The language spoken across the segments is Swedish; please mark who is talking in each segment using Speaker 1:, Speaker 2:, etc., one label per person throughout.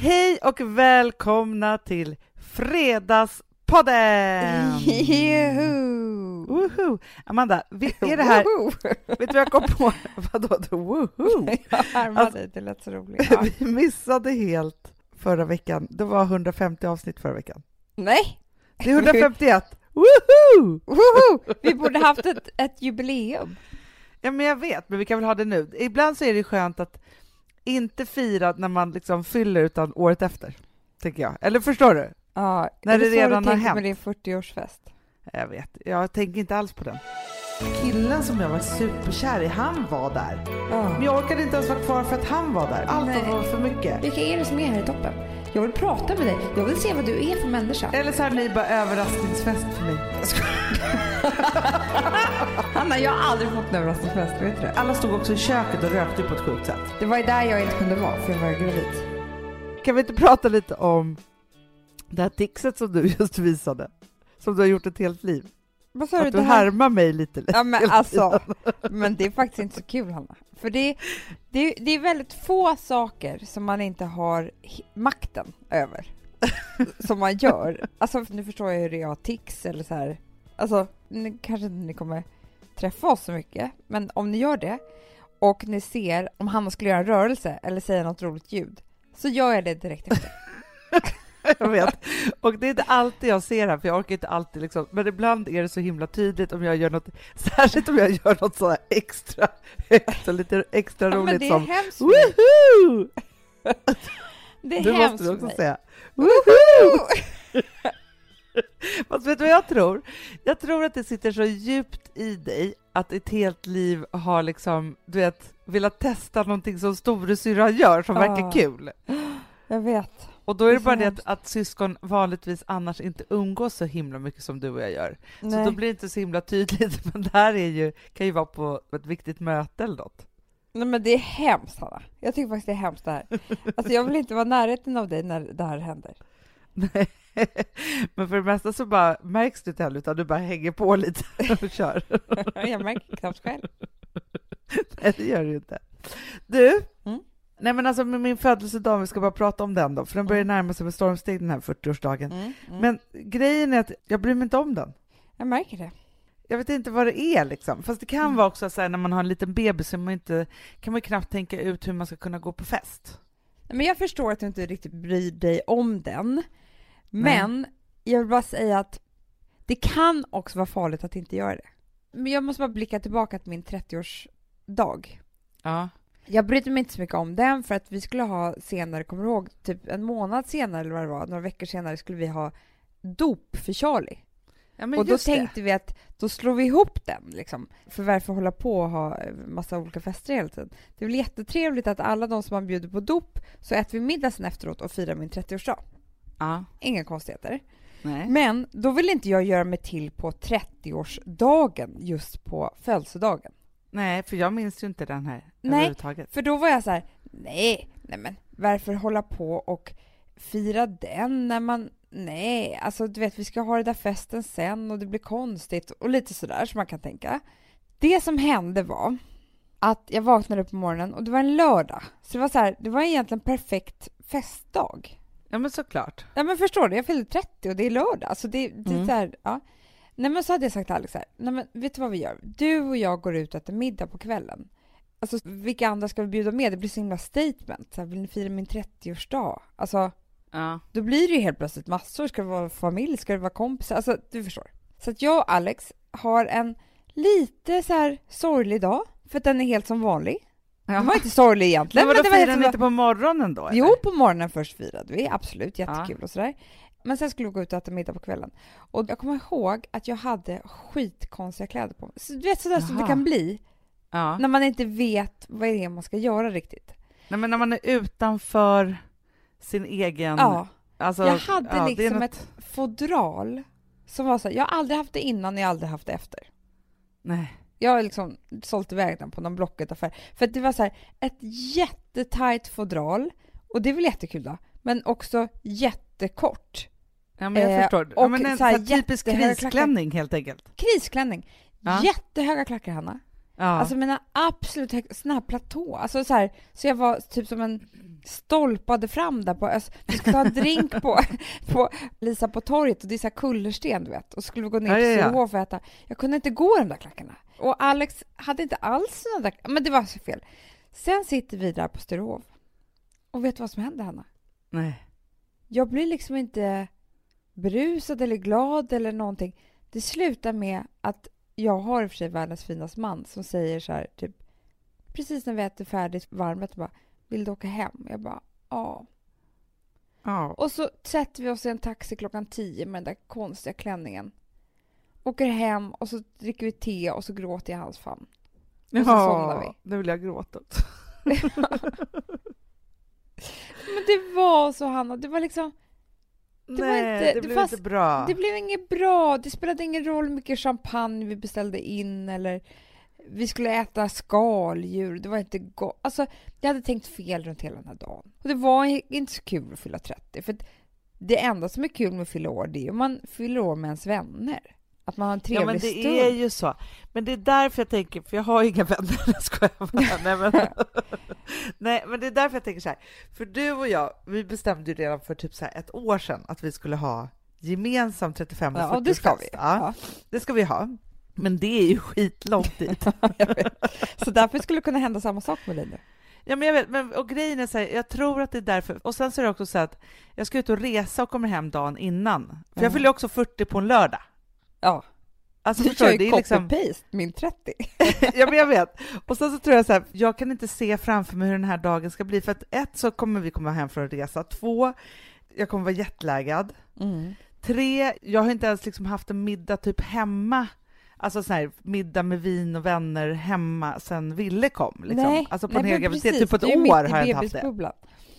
Speaker 1: Hej och välkomna till Fredagspodden!
Speaker 2: Juhu!
Speaker 1: Woho! Amanda, är det här... Vet du vad jag kom på? Vadå? Woho!
Speaker 2: Jag härmade
Speaker 1: Alltså-
Speaker 2: dig, det lät så roligt. Ja.
Speaker 1: Vi missade helt förra veckan. Det var 150 avsnitt förra veckan.
Speaker 2: Nej!
Speaker 1: Det är 151! Woho!
Speaker 2: Woho! Vi borde haft ett, ett jubileum.
Speaker 1: Ja, men jag vet, men vi kan väl ha det nu. Ibland så är det skönt att inte fira när man liksom fyller, utan året efter, tänker jag. Eller förstår du?
Speaker 2: Ja,
Speaker 1: När
Speaker 2: är
Speaker 1: det
Speaker 2: så
Speaker 1: redan
Speaker 2: du
Speaker 1: har hänt.
Speaker 2: med din 40-årsfest?
Speaker 1: Jag vet, jag tänker inte alls på den. Killen som jag var superkär i, han var där. Men
Speaker 2: Ja.
Speaker 1: jag orkade inte ens vara kvar för att han var där. Allt
Speaker 2: Nej.
Speaker 1: var för mycket.
Speaker 2: Vilka är det som är här i toppen? Jag vill prata med dig. Jag vill se vad du är för människa.
Speaker 1: Eller så här blir det bara överraskningsfest för mig.
Speaker 2: Hanna, jag har aldrig fått en överraskningsfest, vet du det?
Speaker 1: Alla stod också i köket och rökte på ett sjukt sätt.
Speaker 2: Det var ju där jag inte kunde vara, för jag var gravid.
Speaker 1: Kan vi inte prata lite om det här tixet som du just visade? Som du har gjort ett helt liv.
Speaker 2: Vad sa du?
Speaker 1: Att du
Speaker 2: det här?
Speaker 1: härmar mig lite.
Speaker 2: Ja men alltså, men det är faktiskt inte så kul Hanna. För det, det, det är väldigt få saker som man inte har makten över. som man gör. Alltså nu förstår jag hur det är att ha tics eller så här. Alltså, ni, kanske inte ni kommer träffa oss så mycket, men om ni gör det och ni ser om Hanna skulle göra en rörelse eller säga något roligt ljud, så gör jag det direkt efter.
Speaker 1: Jag vet. Och det är inte alltid jag ser här, för jag orkar inte alltid liksom, men ibland är det så himla tydligt om jag gör något, särskilt om jag gör något så här extra högt och lite extra
Speaker 2: Ja,
Speaker 1: roligt
Speaker 2: det är
Speaker 1: som
Speaker 2: hemskt.
Speaker 1: Woho!
Speaker 2: Det är
Speaker 1: Det
Speaker 2: hemskt
Speaker 1: måste du också säga. Woho! Fast vet du vad jag tror? Jag tror att det sitter så djupt i dig att ett helt liv har liksom, du vet, velat testa någonting som storasyrran gör som
Speaker 2: Ah.
Speaker 1: verkar kul.
Speaker 2: Jag vet.
Speaker 1: Och då är
Speaker 2: Det
Speaker 1: det
Speaker 2: så
Speaker 1: bara det att, att syskon vanligtvis annars inte umgås så himla mycket som du och jag gör. Så
Speaker 2: Nej.
Speaker 1: då blir det inte så himla tydligt, men det här är ju, kan ju vara på ett viktigt möte eller något.
Speaker 2: Nej men det är hemskt Hanna. Jag tycker faktiskt det är hemskt det här. Alltså jag vill inte vara i närheten av dig när det här händer.
Speaker 1: Nej. Men för det mesta så bara märks du inte heller, utan du bara hänger på lite och kör.
Speaker 2: Jag märker knappt själv.
Speaker 1: Nej, det gör du inte. Du,
Speaker 2: Mm.
Speaker 1: Nej men alltså med min födelsedag, vi ska bara prata om den då, för den börjar
Speaker 2: Mm.
Speaker 1: närma sig med stormsteg den här 40-årsdagen.
Speaker 2: Mm, mm.
Speaker 1: Men grejen är att jag bryr mig inte om den.
Speaker 2: jag märker det.
Speaker 1: Jag vet inte vad det är liksom. Fast det kan
Speaker 2: Mm.
Speaker 1: vara också så här när man har en liten bebis så man inte, kan man knappt tänka ut hur man ska kunna gå på fest.
Speaker 2: Nej, Men jag förstår att du inte riktigt bryr dig om den. Men jag vill bara säga att det kan också vara farligt att inte göra det. Men jag måste bara blicka tillbaka till min 30-årsdag.
Speaker 1: Ja.
Speaker 2: Jag brydde mig inte så mycket om den för att vi skulle ha senare, kommer du ihåg, typ en månad senare eller vad det var, några veckor senare skulle vi ha dop för Charlie.
Speaker 1: ja
Speaker 2: och då
Speaker 1: just det.
Speaker 2: tänkte vi att då slår vi ihop den liksom. För varför hålla på och ha eh, massa olika fester hela tiden? Det är väl jättetrevligt att alla de som man bjuder på dop så äter vi middag sen efteråt och firar min 30-årsdag.
Speaker 1: Ja.
Speaker 2: Inga konstigheter.
Speaker 1: Nej.
Speaker 2: Men då vill inte jag göra mig till på 30-årsdagen just på födelsedagen.
Speaker 1: Nej, för jag minns ju inte den här
Speaker 2: Nej.
Speaker 1: överhuvudtaget.
Speaker 2: För då var jag så här, nej, nej men varför hålla på och fira den när man, nej, alltså du vet vi ska ha det där festen sen och det blir konstigt och lite sådär som man kan tänka. Det som hände var att jag vaknade upp på morgonen och det var en lördag. Så det var så här, det var egentligen perfekt festdag.
Speaker 1: Ja men såklart.
Speaker 2: Ja men förstår du, jag fyllde 30 och det är lördag. Så det, det är
Speaker 1: Mm.
Speaker 2: så här, ja. Nej men så hade jag sagt till Alex här, nej men vet du vad vi gör? Du och jag går ut och äter middag på kvällen. Alltså vilka andra ska vi bjuda med? Det blir så himla statement. Så här, vill ni fira min 30-årsdag? Alltså
Speaker 1: Ja.
Speaker 2: då blir det ju helt plötsligt massor. Ska det vara familj? Ska det vara kompisar? Alltså du förstår. Så att jag och Alex har en lite så här sorglig dag. För att den är helt som vanlig. Den var inte sorglig egentligen.
Speaker 1: Men vadå,
Speaker 2: det var helt
Speaker 1: ni inte på morgonen då?
Speaker 2: Jo,
Speaker 1: eller?
Speaker 2: på morgonen först firade vi, absolut, jättekul och sådär. Men sen skulle vi gå ut och äta middag på kvällen. Och jag kommer ihåg att jag hade skitkonstiga kläder på mig. Så du vet sådär som det kan bli
Speaker 1: Ja.
Speaker 2: när man inte vet vad det är man ska göra riktigt.
Speaker 1: Nej, men när man är utanför sin egen...
Speaker 2: Ja,
Speaker 1: Alltså,
Speaker 2: jag hade
Speaker 1: ja, det är
Speaker 2: liksom
Speaker 1: något-
Speaker 2: ett fodral som var så här, jag har aldrig haft det innan och jag har aldrig haft det efter.
Speaker 1: Nej.
Speaker 2: Jag har liksom sålt iväg den på någon Blocket-affär. För det var så här, ett jättetajt fodral, och det är väl jättekul då, men också jättekort.
Speaker 1: Ja, men jag
Speaker 2: Eh,
Speaker 1: förstår. Ja, men en
Speaker 2: så här
Speaker 1: så här typisk krisklänning helt enkelt.
Speaker 2: Krisklänning.
Speaker 1: Ja.
Speaker 2: Jättehöga klackar, Hanna.
Speaker 1: Ja.
Speaker 2: Alltså mina absolut högsta, sån här platå. Alltså så här, så jag var typ som en stolpade fram där på, alltså, vi skulle ta en drink på, på Lisa på torget och det är så här kullersten du vet och skulle vi gå ner till
Speaker 1: ja, ja.
Speaker 2: Sturehof och äta. Jag kunde inte gå i de där klackarna. Och Alex hade inte alls såna där, men det var så fel. Sen sitter vi där på Sturehof och vet du vad som händer Hanna?
Speaker 1: Nej.
Speaker 2: Jag blir liksom inte brusad eller glad eller någonting. Det slutar med att jag har i och för sig världens finaste man som säger så här, typ precis när vi äter färdigt varmrätt bara vill du åka hem? Jag bara ja.
Speaker 1: Ja.
Speaker 2: Och så sätter vi oss i en taxi klockan tio med den där konstiga klänningen. Åker hem och så dricker vi te och så gråter jag i hans famn. Och så somnar vi.
Speaker 1: Nu vill jag gråta.
Speaker 2: Men det var så Hanna, det var liksom Det var
Speaker 1: Nej,
Speaker 2: inte-
Speaker 1: det blev
Speaker 2: fanns-
Speaker 1: inte bra.
Speaker 2: Det blev inget bra. Det spelade ingen roll hur mycket champagne vi beställde in eller vi skulle äta skaldjur. Det var inte gott. Alltså, jag hade tänkt fel runt hela den här dagen. Och det var inte så kul att fylla 30. För det enda som är kul med att fylla år, det är om man fyller år med ens vänner. Att man har en trevlig
Speaker 1: Ja, men det
Speaker 2: stund.
Speaker 1: är ju så. Men det är därför jag tänker, för jag har inga vänner, jag skojar. Nej men, nej, men det är därför jag tänker så här. För du och jag, vi bestämde ju redan för typ så ett år sedan att vi skulle ha gemensam 35 och
Speaker 2: Ja,
Speaker 1: 40
Speaker 2: och det ska vi.
Speaker 1: Ja,
Speaker 2: Ja.
Speaker 1: det ska vi ha. Men det är ju skitlångt dit.
Speaker 2: Jag. Så därför skulle det kunna hända samma sak med dig nu.
Speaker 1: Ja, men jag vet, men, och grejen är så här, jag tror att det är därför. Och sen så är det också så att jag ska ut och resa och kommer hem dagen innan. För jag
Speaker 2: Mm.
Speaker 1: fyller också 40 på en lördag.
Speaker 2: Ja,
Speaker 1: Alltså
Speaker 2: du kör ju
Speaker 1: liksom...
Speaker 2: copy-paste min 30.
Speaker 1: ja, men jag vet. Och sen så tror jag så här, jag kan inte se framför mig hur den här dagen ska bli. För att ett, så kommer vi komma hem från en resa. Två, jag kommer vara jetlaggad.
Speaker 2: Mm.
Speaker 1: Tre, jag har inte ens liksom haft en middag typ hemma. Alltså så här, middag med vin och vänner hemma sen Ville kom. Liksom.
Speaker 2: Nej,
Speaker 1: alltså på
Speaker 2: nej,
Speaker 1: en hel graviditet, typ på ett år har jag inte haft det.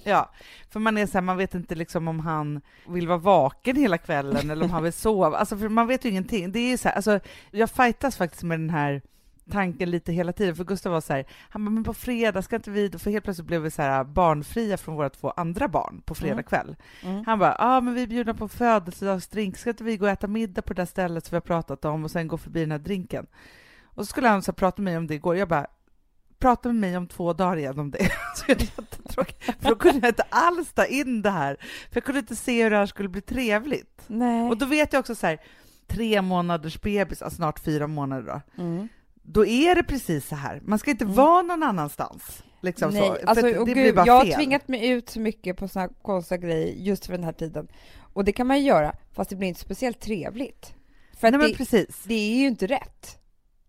Speaker 1: Ja, för man är så här, man vet inte liksom om han vill vara vaken hela kvällen eller om han vill sova. Alltså för man vet ju ingenting. Det är så här, alltså, jag fightas faktiskt med den här tanken lite hela tiden, för Gustav var så här, han bara, men på fredag ska inte vi, för helt plötsligt blev vi så här barnfria från våra två andra barn på fredag
Speaker 2: Mm.
Speaker 1: kväll.
Speaker 2: Mm.
Speaker 1: Han bara, ja ah, men vi är bjudna på födelsedagsdrink, ska inte vi gå och äta middag på det där stället som vi har pratat om och sen gå förbi den här drinken? Och så skulle han så prata med mig om det igår, jag bara, prata med mig om två dagar igen om det. Så jag för då kunde jag inte alls ta in det här, för jag kunde inte se hur det här skulle bli trevligt.
Speaker 2: Nej.
Speaker 1: Och då vet jag också så här, tre månaders bebis, alltså snart fyra månader då,
Speaker 2: Mm.
Speaker 1: då är det precis så här. Man ska inte
Speaker 2: Mm.
Speaker 1: vara någon annanstans. Liksom
Speaker 2: Nej,
Speaker 1: så.
Speaker 2: Alltså, och
Speaker 1: det
Speaker 2: gud,
Speaker 1: blir bara
Speaker 2: jag har
Speaker 1: fel.
Speaker 2: tvingat mig ut så mycket på såna konstiga grejer just för den här tiden. Och det kan man ju göra, fast det blir inte speciellt trevligt. För
Speaker 1: Nej,
Speaker 2: det,
Speaker 1: precis.
Speaker 2: det är ju inte rätt.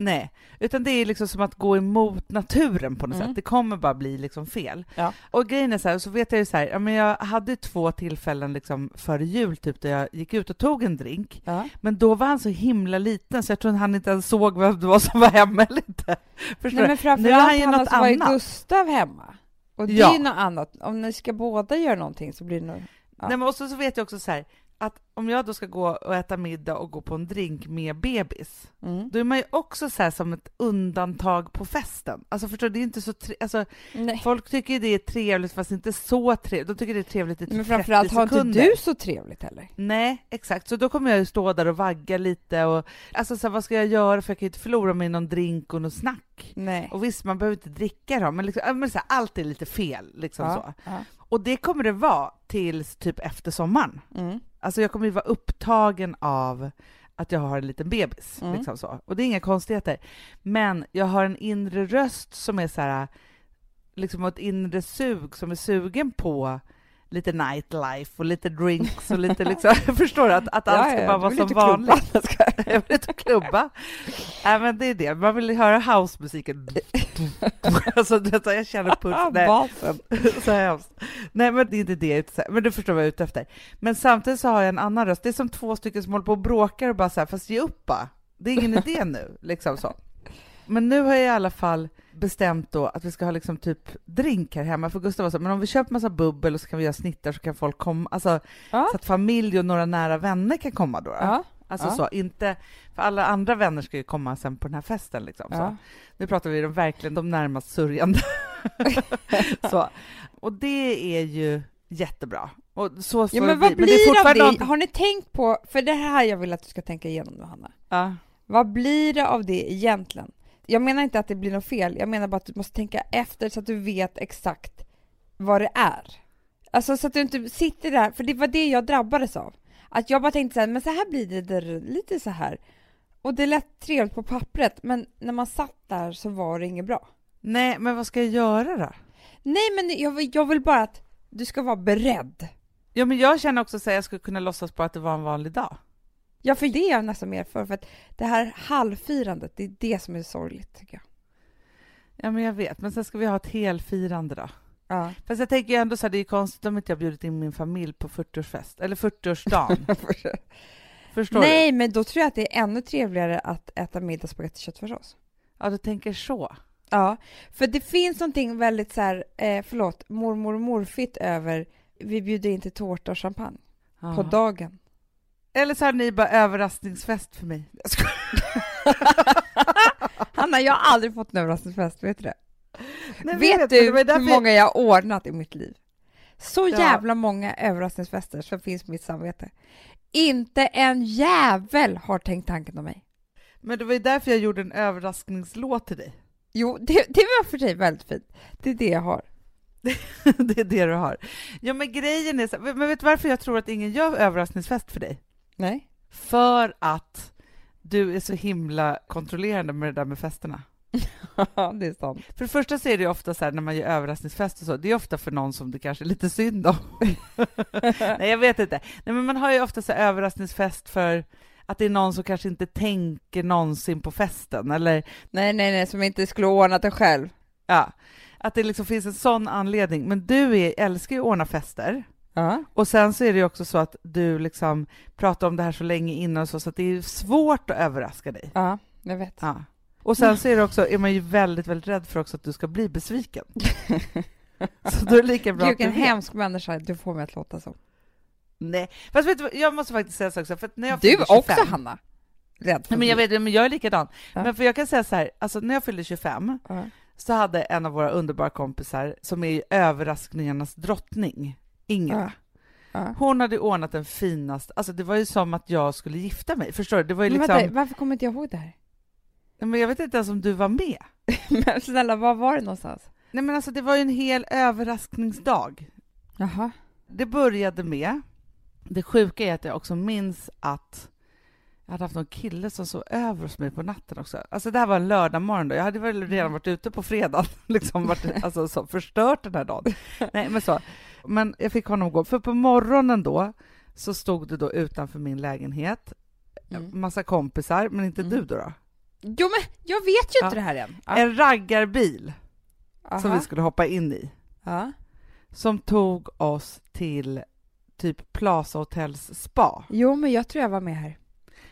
Speaker 1: Nej, utan det är liksom som att gå emot naturen på något
Speaker 2: Mm.
Speaker 1: sätt. Det kommer bara bli liksom fel.
Speaker 2: Ja.
Speaker 1: Och grejen är så här, så vet jag ju så här, ja, men jag hade två tillfällen liksom före jul typ där jag gick ut och tog en drink,
Speaker 2: Ja.
Speaker 1: men då var han så himla liten så jag tror att han inte ens såg vem det var som var hemma eller inte. Förstår
Speaker 2: Nej, men
Speaker 1: du? Nu är han
Speaker 2: framförallt
Speaker 1: ju något
Speaker 2: så var
Speaker 1: annat.
Speaker 2: Gustav hemma. Och det
Speaker 1: Ja.
Speaker 2: är ju något annat. Om ni ska båda göra någonting så blir det nog... Ja.
Speaker 1: Nej, men också så vet jag också så här, att om jag då ska gå och äta middag och gå på en drink med bebis,
Speaker 2: Mm.
Speaker 1: då är man ju också så som ett undantag på festen. Alltså förstår du, det är inte så tre- alltså,
Speaker 2: Nej.
Speaker 1: Folk tycker det är trevligt fast inte så trevligt. De tycker det är trevligt i typ
Speaker 2: Men
Speaker 1: 30
Speaker 2: framförallt har inte
Speaker 1: sekunder.
Speaker 2: du så trevligt heller.
Speaker 1: Nej, exakt. Så då kommer jag ju stå där och vagga lite och alltså så här, vad ska jag göra för jag kan ju inte förlora mig i någon drink och någon snack.
Speaker 2: Nej.
Speaker 1: Och visst, man behöver inte dricka då, men, liksom, men så här, allt är lite fel liksom så.
Speaker 2: ja. Ja.
Speaker 1: Och det kommer det vara tills typ efter sommaren.
Speaker 2: Mm.
Speaker 1: Alltså jag kommer ju vara upptagen av att jag har en liten bebis.
Speaker 2: Mm.
Speaker 1: Liksom så. Och det är inga konstigheter. Men jag har en inre röst som är så här, liksom ett inre sug som är sugen på lite nightlife och lite drinks och lite liksom, jag förstår att, att allt ska bara vara som vanligt. Jag vill inte klubba. Nej men det är det, man vill höra housemusiken. alltså, jag känner puls. Nej.
Speaker 2: Basen.
Speaker 1: så hemskt. Nej, men det är inte det. Men du förstår vad jag är ute efter. Men samtidigt så har jag en annan röst. Det är som två stycken som håller på och bråkar och bara så här, fast ge upp bara. Det är ingen idé nu, liksom så. Men nu har jag i alla fall bestämt då att vi ska ha liksom typ drink här hemma, för Gustav var så men om vi köper massa bubbel och så kan vi göra snittar så kan folk komma, alltså
Speaker 2: Ja.
Speaker 1: så att familj och några nära vänner kan komma då. då.
Speaker 2: Ja.
Speaker 1: Alltså
Speaker 2: Ja.
Speaker 1: så, inte, för alla andra vänner ska ju komma sen på den här festen liksom. Så.
Speaker 2: Ja.
Speaker 1: Nu pratar vi om verkligen de närmast sörjande. så. Och det är ju jättebra. Och så
Speaker 2: Ja, men vad
Speaker 1: bli.
Speaker 2: blir
Speaker 1: det
Speaker 2: av det? Har ni tänkt på, för det här jag vill att du ska tänka igenom nu Hanna.
Speaker 1: Ja.
Speaker 2: Vad blir det av det egentligen? Jag menar inte att det blir något fel, jag menar bara att du måste tänka efter så att du vet exakt vad det är. Alltså så att du inte sitter där, för det var det jag drabbades av. Att jag bara tänkte så här, men så här blir det där, lite så här. Och det lät trevligt på pappret, men när man satt där så var det inget bra.
Speaker 1: Nej, men vad ska jag göra då?
Speaker 2: Nej, men jag, jag vill bara att du ska vara beredd.
Speaker 1: Ja, men jag känner också att jag skulle kunna låtsas på att det var en vanlig dag.
Speaker 2: Ja, för det är jag nästan mer för, för att det här halvfirandet, det är det som är sorgligt tycker jag.
Speaker 1: Ja, men jag vet. Men sen ska vi ha ett helfirande då.
Speaker 2: Ja.
Speaker 1: Fast jag tänker ändå så här, det är konstigt om inte jag bjudit in min familj på 40-årsfest, eller 40-årsdagen. Förstår du?
Speaker 2: Nej, men då tror jag att det är ännu trevligare att äta middag spagetti köttfärssås.
Speaker 1: Ja, du tänker så.
Speaker 2: Ja, för det finns någonting väldigt så här, eh, förlåt, mormor och morfigt över vi bjuder in till tårta och champagne
Speaker 1: Ja.
Speaker 2: på dagen.
Speaker 1: Eller så har ni bara överraskningsfest för mig.
Speaker 2: Hanna, jag har aldrig fått en överraskningsfest, vet du det?
Speaker 1: Nej,
Speaker 2: vet
Speaker 1: men
Speaker 2: du hur många jag har ordnat i mitt liv? Så
Speaker 1: Ja.
Speaker 2: jävla många överraskningsfester som finns på mitt samvete. Inte en jävel har tänkt tanken om mig.
Speaker 1: Men det var ju därför jag gjorde en överraskningslåt till dig.
Speaker 2: Jo, det, det var för sig väldigt fint. Det är det jag har.
Speaker 1: det är det du har. Ja, men grejen är så men vet du varför jag tror att ingen gör överraskningsfest för dig?
Speaker 2: Nej?
Speaker 1: För att du är så himla kontrollerande med det där med festerna.
Speaker 2: Ja, det är sant.
Speaker 1: För det första så är det ofta så här när man gör överraskningsfest och så, det är ofta för någon som det kanske är lite synd om. Nej, jag vet inte. Nej, men man har ju ofta så här överraskningsfest för att det är någon som kanske inte tänker någonsin på festen, eller
Speaker 2: Nej, nej, nej, som inte skulle ordnat det själv.
Speaker 1: ja, att det liksom finns en sån anledning. Men du är, älskar ju att ordna fester.
Speaker 2: Ja.
Speaker 1: Och sen så är det ju också så att du liksom pratar om det här så länge innan så, så att det är svårt att överraska dig.
Speaker 2: Ja, jag vet.
Speaker 1: Ja. Och sen så är det också, är man ju väldigt, väldigt rädd för också att du ska bli besviken. Så då är det lika bra
Speaker 2: Gud, vilken hemsk människa du får mig att låta som.
Speaker 1: Nej, fast vet du jag måste faktiskt säga sak också, för att när jag
Speaker 2: Du
Speaker 1: fyllde
Speaker 2: också,
Speaker 1: 25
Speaker 2: Hanna. Rädd för
Speaker 1: Nej, men jag vet, men jag är likadan.
Speaker 2: Ja.
Speaker 1: Men för jag kan säga så här, alltså när jag fyllde 25
Speaker 2: Ja.
Speaker 1: så hade en av våra underbara kompisar, som är överraskningarnas drottning, Ingela,
Speaker 2: Ja.
Speaker 1: hon hade ordnat den finaste, alltså det var ju som att jag skulle gifta mig, förstår du? Det var ju
Speaker 2: Men
Speaker 1: liksom,
Speaker 2: vänta, varför kommer inte jag ihåg det här?
Speaker 1: men jag vet inte ens om du var med.
Speaker 2: Men snälla, var var det någonstans?
Speaker 1: Nej men alltså det var ju en hel överraskningsdag.
Speaker 2: Jaha.
Speaker 1: Det började med, det sjuka är att jag också minns att jag hade haft någon kille som sov över hos mig på natten också. Alltså det här var en lördag morgon då. Jag hade väl redan varit ute på fredagen, liksom varit, alltså så, förstört den här dagen. Nej men så. Men jag fick honom gå, för på morgonen då så stod det då utanför min lägenhet
Speaker 2: Mm.
Speaker 1: massa kompisar, men inte
Speaker 2: Mm.
Speaker 1: du då, då.
Speaker 2: Jo, men jag vet ju
Speaker 1: Ja.
Speaker 2: inte det här än. Ja.
Speaker 1: En raggarbil som
Speaker 2: Aha.
Speaker 1: vi skulle hoppa in i.
Speaker 2: Ja.
Speaker 1: som tog oss till typ Plaza Hotels spa.
Speaker 2: Jo, men jag tror jag var med här.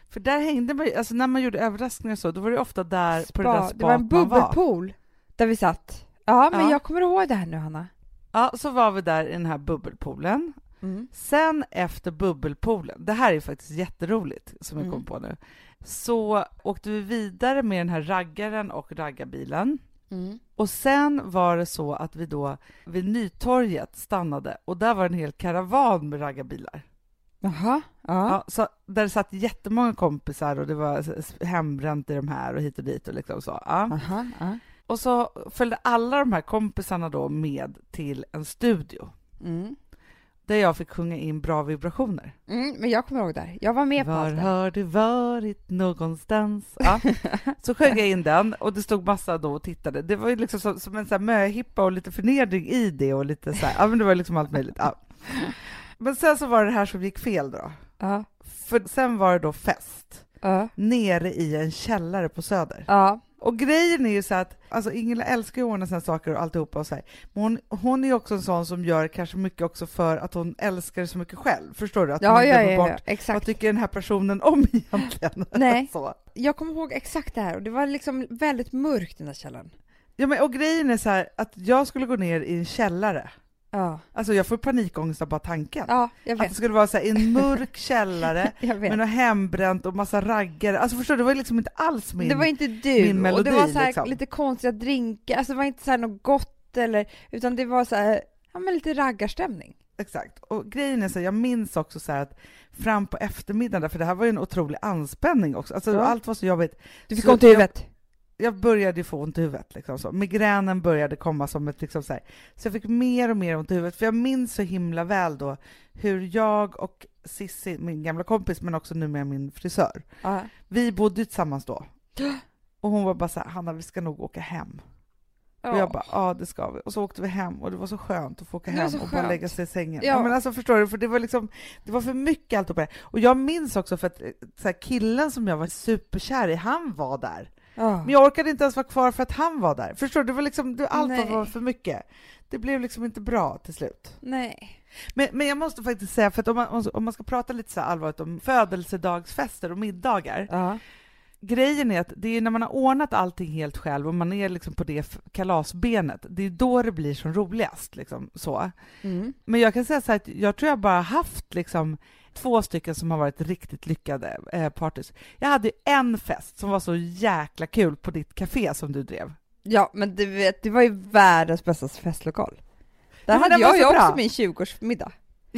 Speaker 1: För där hängde man alltså när man gjorde överraskningar så, då var det ofta där på det där
Speaker 2: Spa.
Speaker 1: spat
Speaker 2: Det var en bubbelpool där vi satt. Ja, men
Speaker 1: Ja.
Speaker 2: jag kommer ihåg det här nu, Hanna.
Speaker 1: Ja, så var vi där i den här bubbelpoolen.
Speaker 2: Mm.
Speaker 1: Sen efter bubbelpoolen, det här är faktiskt jätteroligt som jag
Speaker 2: Mm.
Speaker 1: kom på nu, så åkte vi vidare med den här raggaren och raggarbilen.
Speaker 2: Mm.
Speaker 1: Och sen var det så att vi då vid Nytorget stannade och där var en hel karavan med raggarbilar.
Speaker 2: Jaha. Ja.
Speaker 1: Ja, så där det satt jättemånga kompisar och det var hembränt i de här och hit och dit och liksom så. Ja.
Speaker 2: Aha. Ja.
Speaker 1: Och så följde alla de här kompisarna då med till en studio
Speaker 2: Mm.
Speaker 1: där jag fick sjunga in bra vibrationer.
Speaker 2: Mm, men jag kommer ihåg det här. Jag var med på
Speaker 1: Var
Speaker 2: allt det.
Speaker 1: har du varit någonstans? Ja. Så sjöng jag in den och det stod massa då och tittade. Det var ju liksom som, som en sån här möhippa och lite förnedring i det och lite så här, ja men det var liksom allt möjligt. Ja. Men sen så var det här som gick fel då.
Speaker 2: Ja.
Speaker 1: För sen var det då fest
Speaker 2: Ja.
Speaker 1: nere i en källare på Söder.
Speaker 2: Ja.
Speaker 1: Och grejen är ju så att, alltså Ingela älskar ju att ordna såna saker och alltihopa och så här. Men hon, hon är ju också en sån som gör kanske mycket också för att hon älskar det så mycket själv. Förstår du? Att
Speaker 2: Ja,
Speaker 1: man
Speaker 2: ja, ja,
Speaker 1: bort
Speaker 2: ja,
Speaker 1: vad
Speaker 2: exakt.
Speaker 1: tycker den här personen om egentligen?
Speaker 2: Nej.
Speaker 1: så.
Speaker 2: Jag kommer ihåg exakt det här och det var liksom väldigt mörkt i den där källaren.
Speaker 1: Ja, men, och grejen är så här att jag skulle gå ner i en källare.
Speaker 2: Ja.
Speaker 1: Alltså jag får panikångest av bara tanken.
Speaker 2: Ja,
Speaker 1: Att det skulle vara så i en mörk källare med något hembränt och massa raggare. Alltså förstår du, det var liksom inte alls min...
Speaker 2: det var inte du,
Speaker 1: min
Speaker 2: och det
Speaker 1: melodi,
Speaker 2: var så
Speaker 1: liksom.
Speaker 2: lite konstiga drinkar, alltså det var inte så något gott eller, utan det var så här, ja men lite raggarstämning.
Speaker 1: Exakt. Och grejen är så här, jag minns också så att fram på eftermiddagen, för det här var ju en otrolig anspänning också. Alltså
Speaker 2: Ja.
Speaker 1: allt var så jobbigt.
Speaker 2: Du fick ont i huvudet.
Speaker 1: Jag började få ont i huvudet. Liksom så. Migränen började komma som ett... Liksom så, här. så jag fick mer och mer ont i huvudet. För jag minns så himla väl då hur jag och Sissi, min gamla kompis, men också nu med min frisör,
Speaker 2: Ja.
Speaker 1: vi bodde tillsammans då. Och hon var bara så här, Hanna vi ska nog åka hem. Och jag bara, ja det ska vi. Och så åkte vi hem och det var så skönt att få åka hem och bara
Speaker 2: skönt.
Speaker 1: lägga sig i sängen.
Speaker 2: Ja.
Speaker 1: Ja. men alltså förstår du, för det var liksom, det var för mycket alltihopa. Och jag minns också för att eh, så här, killen som jag var superkär i, han var där.
Speaker 2: Ja.
Speaker 1: Men jag orkade inte ens vara kvar för att han var där. Förstår du? Det var liksom, det, allt
Speaker 2: Nej.
Speaker 1: var för mycket. Det blev liksom inte bra till slut.
Speaker 2: Nej.
Speaker 1: Men, men jag måste faktiskt säga, för att om man, om man ska prata lite så allvarligt om födelsedagsfester och middagar,
Speaker 2: Ja.
Speaker 1: Grejen är att det är när man har ordnat allting helt själv och man är liksom på det kalasbenet, det är då det blir som roligast. Liksom, så.
Speaker 2: Mm.
Speaker 1: Men jag kan säga så här att jag tror jag bara haft liksom två stycken som har varit riktigt lyckade eh, partys. Jag hade en fest som var så jäkla kul på ditt café som du drev.
Speaker 2: Ja, men du vet, det var ju världens bästa festlokal. Där
Speaker 1: Ja,
Speaker 2: hade jag ju
Speaker 1: så
Speaker 2: också min 20-årsmiddag.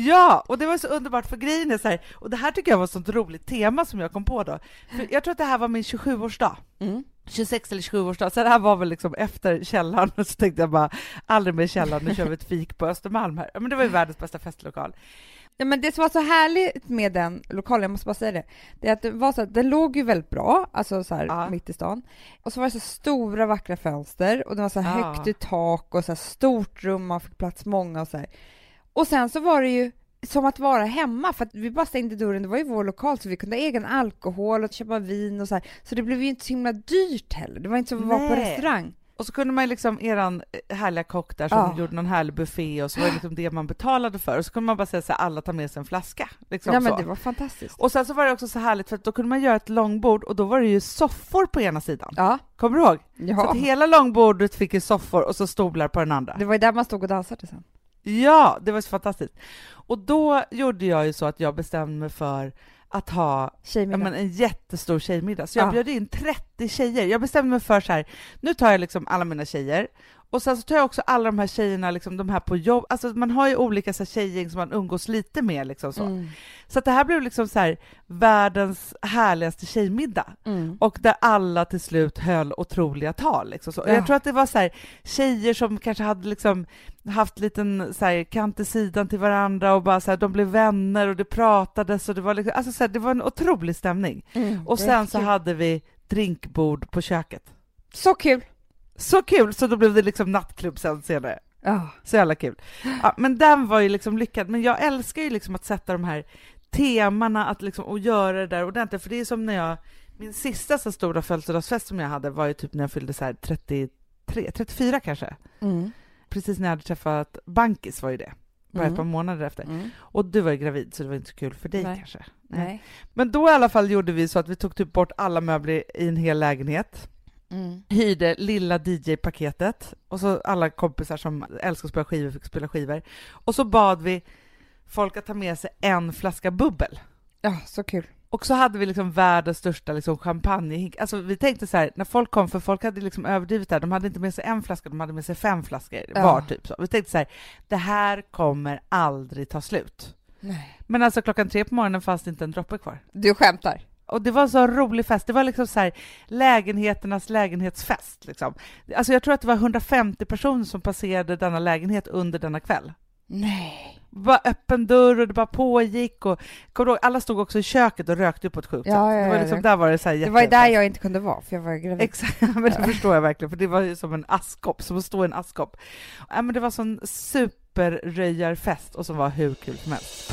Speaker 1: Ja, och det var så underbart för grejen är så här, och det här tycker jag var ett sånt roligt tema som jag kom på då. För jag tror att det här var min 27-årsdag.
Speaker 2: Mm.
Speaker 1: 26 eller 27-årsdag, så det här var väl liksom efter källaren, och så tänkte jag bara aldrig mer källaren, nu kör vi ett fik på Östermalm här. Men det var ju världens bästa festlokal.
Speaker 2: Ja, men det som var så härligt med den lokalen, jag måste bara säga det, det är att det var så att den låg ju väldigt bra, alltså så här
Speaker 1: Ja.
Speaker 2: mitt i stan. Och så var det så stora vackra fönster och det var så här
Speaker 1: Ja.
Speaker 2: högt i tak och så här stort rum, man fick plats många och så här. Och sen så var det ju som att vara hemma för att vi bara stängde dörren, det var ju vår lokal så vi kunde ha egen alkohol och köpa vin och så här. Så det blev ju inte så himla dyrt heller, det var inte som att vara på restaurang.
Speaker 1: Och så kunde man liksom, eran eh, härliga kock där som
Speaker 2: Ja.
Speaker 1: gjorde någon härlig buffé och så var det liksom det man betalade för. Och så kunde man bara säga så här, alla tar med sig en flaska. Liksom
Speaker 2: Ja men
Speaker 1: så.
Speaker 2: det var fantastiskt.
Speaker 1: Och sen så var det också så härligt för att då kunde man göra ett långbord och då var det ju soffor på ena sidan.
Speaker 2: Ja,
Speaker 1: Kommer du ihåg? Så
Speaker 2: ja.
Speaker 1: att hela långbordet fick ju soffor och så stolar på den andra.
Speaker 2: det var ju där man stod och dansade sen.
Speaker 1: Ja, det var så fantastiskt. Och då gjorde jag ju så att jag bestämde mig för att ha men en jättestor tjejmiddag. Så jag
Speaker 2: Ja.
Speaker 1: bjöd in 30 tjejer. Jag bestämde mig för så här, nu tar jag liksom alla mina tjejer och sen så tar jag också alla de här tjejerna, liksom de här på jobb. Alltså man har ju olika så här, tjejgäng som man umgås lite med liksom så.
Speaker 2: Mm.
Speaker 1: Så att det här blev liksom så här världens härligaste tjejmiddag.
Speaker 2: Mm.
Speaker 1: Och där alla till slut höll otroliga tal. Liksom så. Och
Speaker 2: Ja.
Speaker 1: Jag tror att det var så här, tjejer som kanske hade liksom haft liten så här, kant i sidan till varandra och bara så här, de blev vänner och det pratades och det var, liksom, alltså så här, det var en otrolig stämning.
Speaker 2: Mm.
Speaker 1: Och sen så hade vi drinkbord på köket.
Speaker 2: Så kul!
Speaker 1: Så kul! Så då blev det liksom nattklubb sen senare.
Speaker 2: Ja.
Speaker 1: Så jävla kul. Ja, men den var ju liksom lyckad. Men jag älskar ju liksom att sätta de här temana att liksom, och göra det där ordentligt. För det är som när jag, min sista så stora födelsedagsfest som jag hade var ju typ när jag fyllde så här 33, 34 kanske.
Speaker 2: Mm.
Speaker 1: Precis när jag hade träffat Bankis var ju det. Bara
Speaker 2: Mm.
Speaker 1: ett par månader efter.
Speaker 2: Mm.
Speaker 1: Och du var ju gravid så det var inte så kul för dig
Speaker 2: Nej.
Speaker 1: kanske.
Speaker 2: Nej.
Speaker 1: Men då i alla fall gjorde vi så att vi tog typ bort alla möbler i en hel lägenhet.
Speaker 2: Mm.
Speaker 1: hyrde lilla DJ-paketet och så alla kompisar som älskar att spela skivor fick spela skivor. Och så bad vi folk att ta med sig en flaska bubbel.
Speaker 2: Ja, så kul.
Speaker 1: Och så hade vi liksom världens största liksom champagne. Alltså vi tänkte så här, när folk kom, för folk hade liksom överdrivit det här, de hade inte med sig en flaska, de hade med sig fem flaskor
Speaker 2: Ja.
Speaker 1: var typ så. Vi tänkte så här, det här kommer aldrig ta slut.
Speaker 2: Nej.
Speaker 1: Men alltså klockan tre på morgonen fanns det inte en droppe kvar.
Speaker 2: Du skämtar?
Speaker 1: Och det var en så rolig fest. Det var liksom så här lägenheternas lägenhetsfest. Liksom. Alltså jag tror att det var 150 personer som passerade denna lägenhet under denna kväll.
Speaker 2: Nej.
Speaker 1: Bara öppen dörr och det bara pågick. Och, du ihåg, alla stod också i köket och rökte på ett sjukt
Speaker 2: Ja,
Speaker 1: sätt.
Speaker 2: ja,
Speaker 1: det var
Speaker 2: ja,
Speaker 1: liksom,
Speaker 2: ja.
Speaker 1: där var det så här
Speaker 2: Det var ju där jag inte kunde vara, för jag var gravid.
Speaker 1: Exakt, men det förstår jag verkligen, för det var ju som en askkopp, som att stå i en askkopp. Ja, men det var sån superröjarfest och som var hur kul som helst.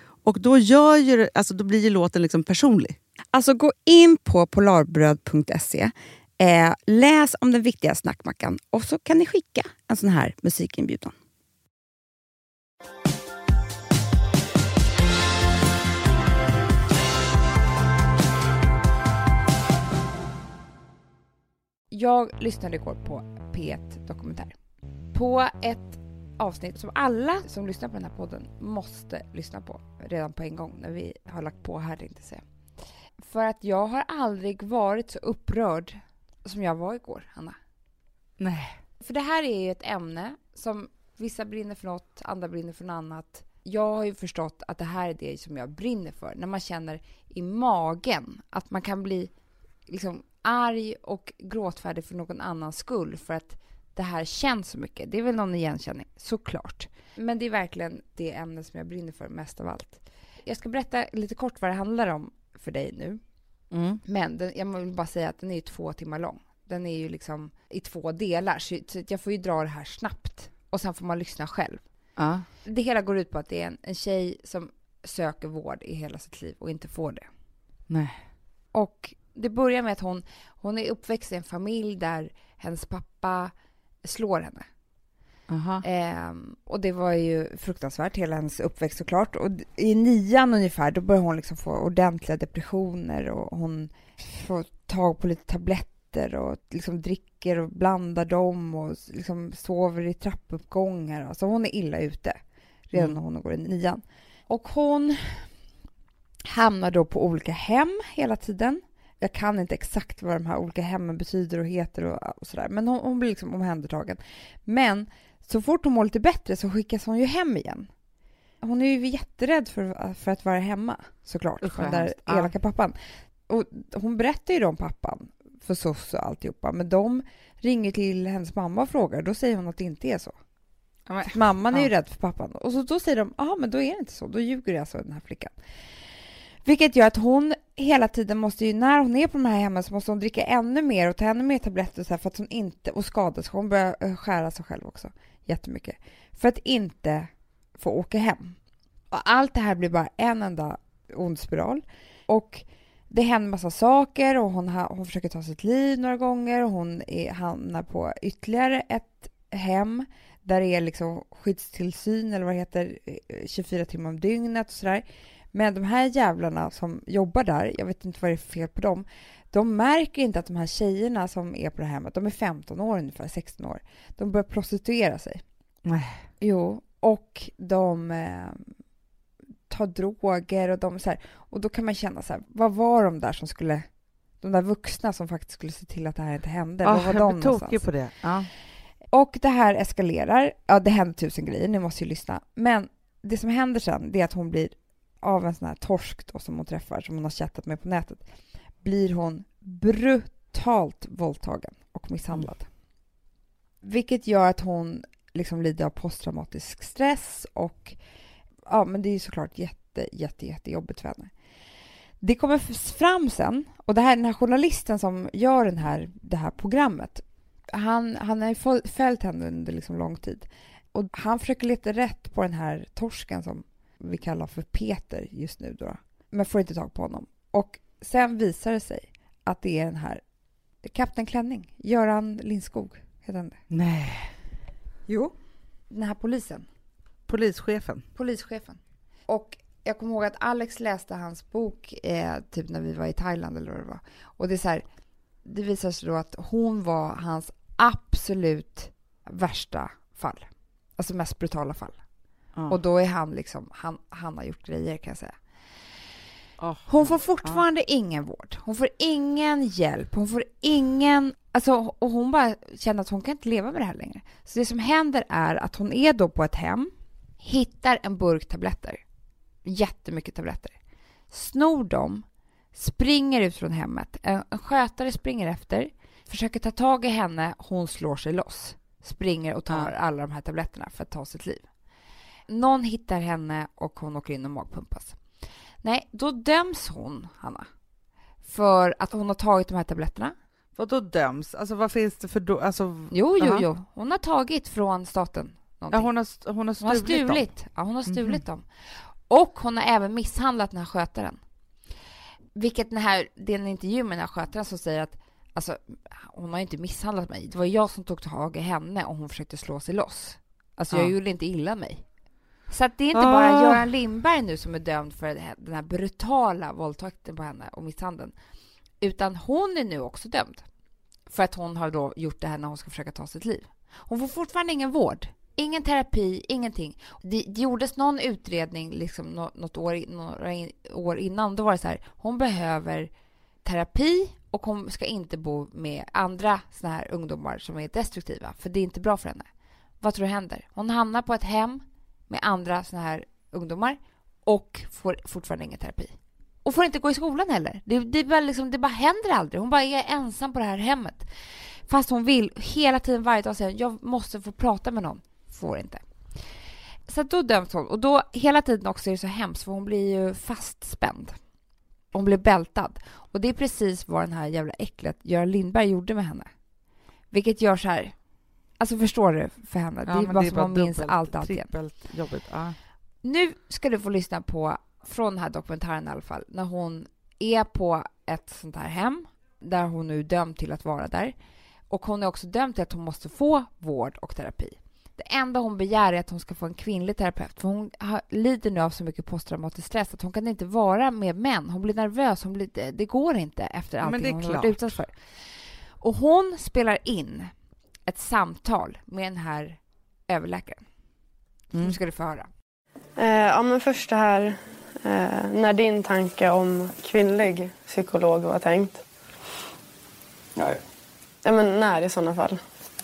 Speaker 1: Och då, gör ju, alltså, då blir ju låten liksom personlig.
Speaker 2: Alltså gå in på polarbröd.se, eh, läs om den viktiga snackmackan och så kan ni skicka en sån här musikinbjudan. Jag lyssnade igår på P1 Dokumentär. På ett avsnitt som alla som lyssnar på den här podden måste lyssna på redan på en gång när vi har lagt på här tänkte jag säga. För att jag har aldrig varit så upprörd som jag var igår, Hanna.
Speaker 1: Nej.
Speaker 2: För det här är ju ett ämne som vissa brinner för något, andra brinner för något annat. Jag har ju förstått att det här är det som jag brinner för. När man känner i magen att man kan bli liksom arg och gråtfärdig för någon annans skull för att det här känns så mycket. Det är väl någon igenkänning, såklart. Men det är verkligen det ämne som jag brinner för mest av allt. Jag ska berätta lite kort vad det handlar om för dig nu.
Speaker 1: Mm.
Speaker 2: Men den, jag vill bara säga att den är ju två timmar lång. Den är ju liksom i två delar, så så jag får ju dra det här snabbt. Och sen får man lyssna själv.
Speaker 1: Ja.
Speaker 2: Det hela går ut på att det är en, en tjej som söker vård i hela sitt liv och inte får det.
Speaker 1: Nej.
Speaker 2: Och det börjar med att hon, hon är uppväxt i en familj där hennes pappa slår henne. Ehm, och det var ju fruktansvärt, hela hennes uppväxt såklart. Och i nian ungefär, då börjar hon liksom få ordentliga depressioner och hon får tag på lite tabletter och liksom dricker och blandar dem och liksom sover i trappuppgångar. Alltså hon är illa ute redan
Speaker 1: Mm.
Speaker 2: när hon går i nian. Och hon hamnar då på olika hem hela tiden. Jag kan inte exakt vad de här olika hemmen betyder och heter och, och sådär, men hon, hon blir liksom omhändertagen. Men så fort hon mår lite bättre så skickas hon ju hem igen. Hon är ju jätterädd för, för att vara hemma såklart,
Speaker 1: Usch,
Speaker 2: för den där.
Speaker 1: Ja.
Speaker 2: elaka pappan. Och hon berättar ju då om pappan för SOS och alltihopa, men de ringer till hennes mamma och frågar, då säger hon att det inte är så.
Speaker 1: Ja, men-
Speaker 2: Mamman är ju
Speaker 1: Ja.
Speaker 2: rädd för pappan. Och så då säger de, ja men då är det inte så, då ljuger alltså den här flickan. Vilket gör att hon hela tiden måste ju, när hon är på de här hemmen så måste hon dricka ännu mer och ta ännu mer tabletter och så här för att hon inte, och skada sig. Hon börjar eh, skära sig själv också jättemycket. För att inte få åka hem. Och allt det här blir bara en enda ond spiral. Och det händer massa saker och hon, ha, hon försöker ta sitt liv några gånger och hon är, hamnar på ytterligare ett hem där det är liksom skyddstillsyn eller vad det heter eh, 24 timmar om dygnet och sådär. Men de här jävlarna som jobbar där, jag vet inte vad det är för fel på dem, de märker inte att de här tjejerna som är på det här hemmet, de är 15 år ungefär, 16 år, de börjar prostituera sig.
Speaker 1: Nej.
Speaker 2: Jo, och de eh, tar droger och de så här, och då kan man känna så här, vad var de där som skulle, de där vuxna som faktiskt skulle se till att det här inte hände,
Speaker 1: Ja,
Speaker 2: vad var
Speaker 1: jag
Speaker 2: de
Speaker 1: blir tokig på det. Ja.
Speaker 2: Och det här eskalerar. Ja, det händer tusen grejer, ni måste ju lyssna. Men det som händer sen, det är att hon blir av en sån här torsk då, som hon träffar, som hon har chattat med på nätet, blir hon brutalt våldtagen och misshandlad. Vilket gör att hon liksom lider av posttraumatisk stress och ja, men det är ju såklart jätte, jätte, jättejobbigt för henne. Det kommer fram sen, och det här, den här journalisten som gör den här, det här programmet, han, han har ju föl- följt henne under liksom lång tid. Och han försöker leta rätt på den här torsken som vi kallar för Peter just nu då. Men får inte tag på honom. Och sen visar det sig att det är den här Kapten Klänning, Göran Lindskog heter han det.
Speaker 1: Nej.
Speaker 2: Jo. Den här polisen,
Speaker 1: Polischefen.
Speaker 2: polischefen. Och jag kommer ihåg att Alex läste hans bok eh, typ när vi var i Thailand eller vad det var. Och det är så här, det visar sig då att hon var hans absolut värsta fall. Alltså mest brutala fall. Och då är han liksom, han, han har gjort grejer kan jag säga. Hon får fortfarande ingen vård. Hon får ingen hjälp. Hon får ingen... Alltså, och hon bara känner att hon kan inte leva med det här längre. Så det som händer är att hon är då på ett hem, hittar en burk tabletter. Jättemycket tabletter. Snor dem, springer ut från hemmet. En, skötare springer efter, försöker ta tag i henne, hon slår sig loss. Springer och tar alla de här tabletterna för att ta sitt liv. Någon hittar henne och hon åker in och magpumpas. Nej, då döms hon, Hanna, för att hon har tagit de här tabletterna.
Speaker 1: Vad då döms? Alltså vad finns det för då? Alltså,
Speaker 2: Jo, jo,
Speaker 1: Jaha.
Speaker 2: jo. Hon har tagit från staten
Speaker 1: ja, hon, har, hon har
Speaker 2: hon har
Speaker 1: stulit, dem.
Speaker 2: stulit. Ja, hon har stulit dem. Och hon har även misshandlat den här skötaren. Vilket den här, det är en intervju med den här skötaren som säger att alltså, hon har inte misshandlat mig. Det var jag som tog tag i henne och hon försökte slå sig loss. Alltså jag
Speaker 1: Ja.
Speaker 2: gjorde inte illa mig. Så det är inte
Speaker 1: Ah.
Speaker 2: bara Göran Lindberg nu som är dömd för den här brutala våldtäkten på henne och misshandeln. Utan hon är nu också dömd. För att hon har då gjort det här när hon ska försöka ta sitt liv. Hon får fortfarande ingen vård. Ingen terapi, ingenting. Det, det gjordes någon utredning liksom nå- något år, några in, år innan. Då var det så här, hon behöver terapi och hon ska inte bo med andra såna här ungdomar som är destruktiva. För det är inte bra för henne. Vad tror du händer? Hon hamnar på ett hem med andra såna här ungdomar och får fortfarande ingen terapi. Och får inte gå i skolan heller. Det, det, bara liksom, det bara händer aldrig. Hon bara är ensam på det här hemmet. Fast hon vill hela tiden, varje dag säga jag måste få prata med någon. Får inte. Så då döms hon. Och då hela tiden också är det så hemskt för hon blir ju fastspänd. Hon blir bältad. Och det är precis vad den här jävla äcklet Göran Lindberg gjorde med henne. Vilket gör så här. Alltså förstår du för henne?
Speaker 1: Ja,
Speaker 2: det är
Speaker 1: men
Speaker 2: bara som man minns allt alltid.
Speaker 1: trippelt jobbigt. Ja.
Speaker 2: Nu ska du få lyssna på, från den här dokumentären i alla fall, när hon är på ett sånt här hem där hon nu är dömd till att vara där. Och hon är också dömd till att hon måste få vård och terapi. Det enda hon begär är att hon ska få en kvinnlig terapeut för hon har, lider nu av så mycket posttraumatisk stress att hon kan inte vara med män. Hon blir nervös, hon blir, det, går inte efter
Speaker 1: Men
Speaker 2: allting
Speaker 1: det är
Speaker 2: hon
Speaker 1: klart.
Speaker 2: varit utsatt för. Och hon spelar in ett samtal med den här överläkaren.
Speaker 1: Mm.
Speaker 2: Nu ska du få höra.
Speaker 3: Eh, ja, men först det här eh, när din tanke om kvinnlig psykolog var tänkt.
Speaker 4: Nej.
Speaker 3: Ja, men när i sådana fall?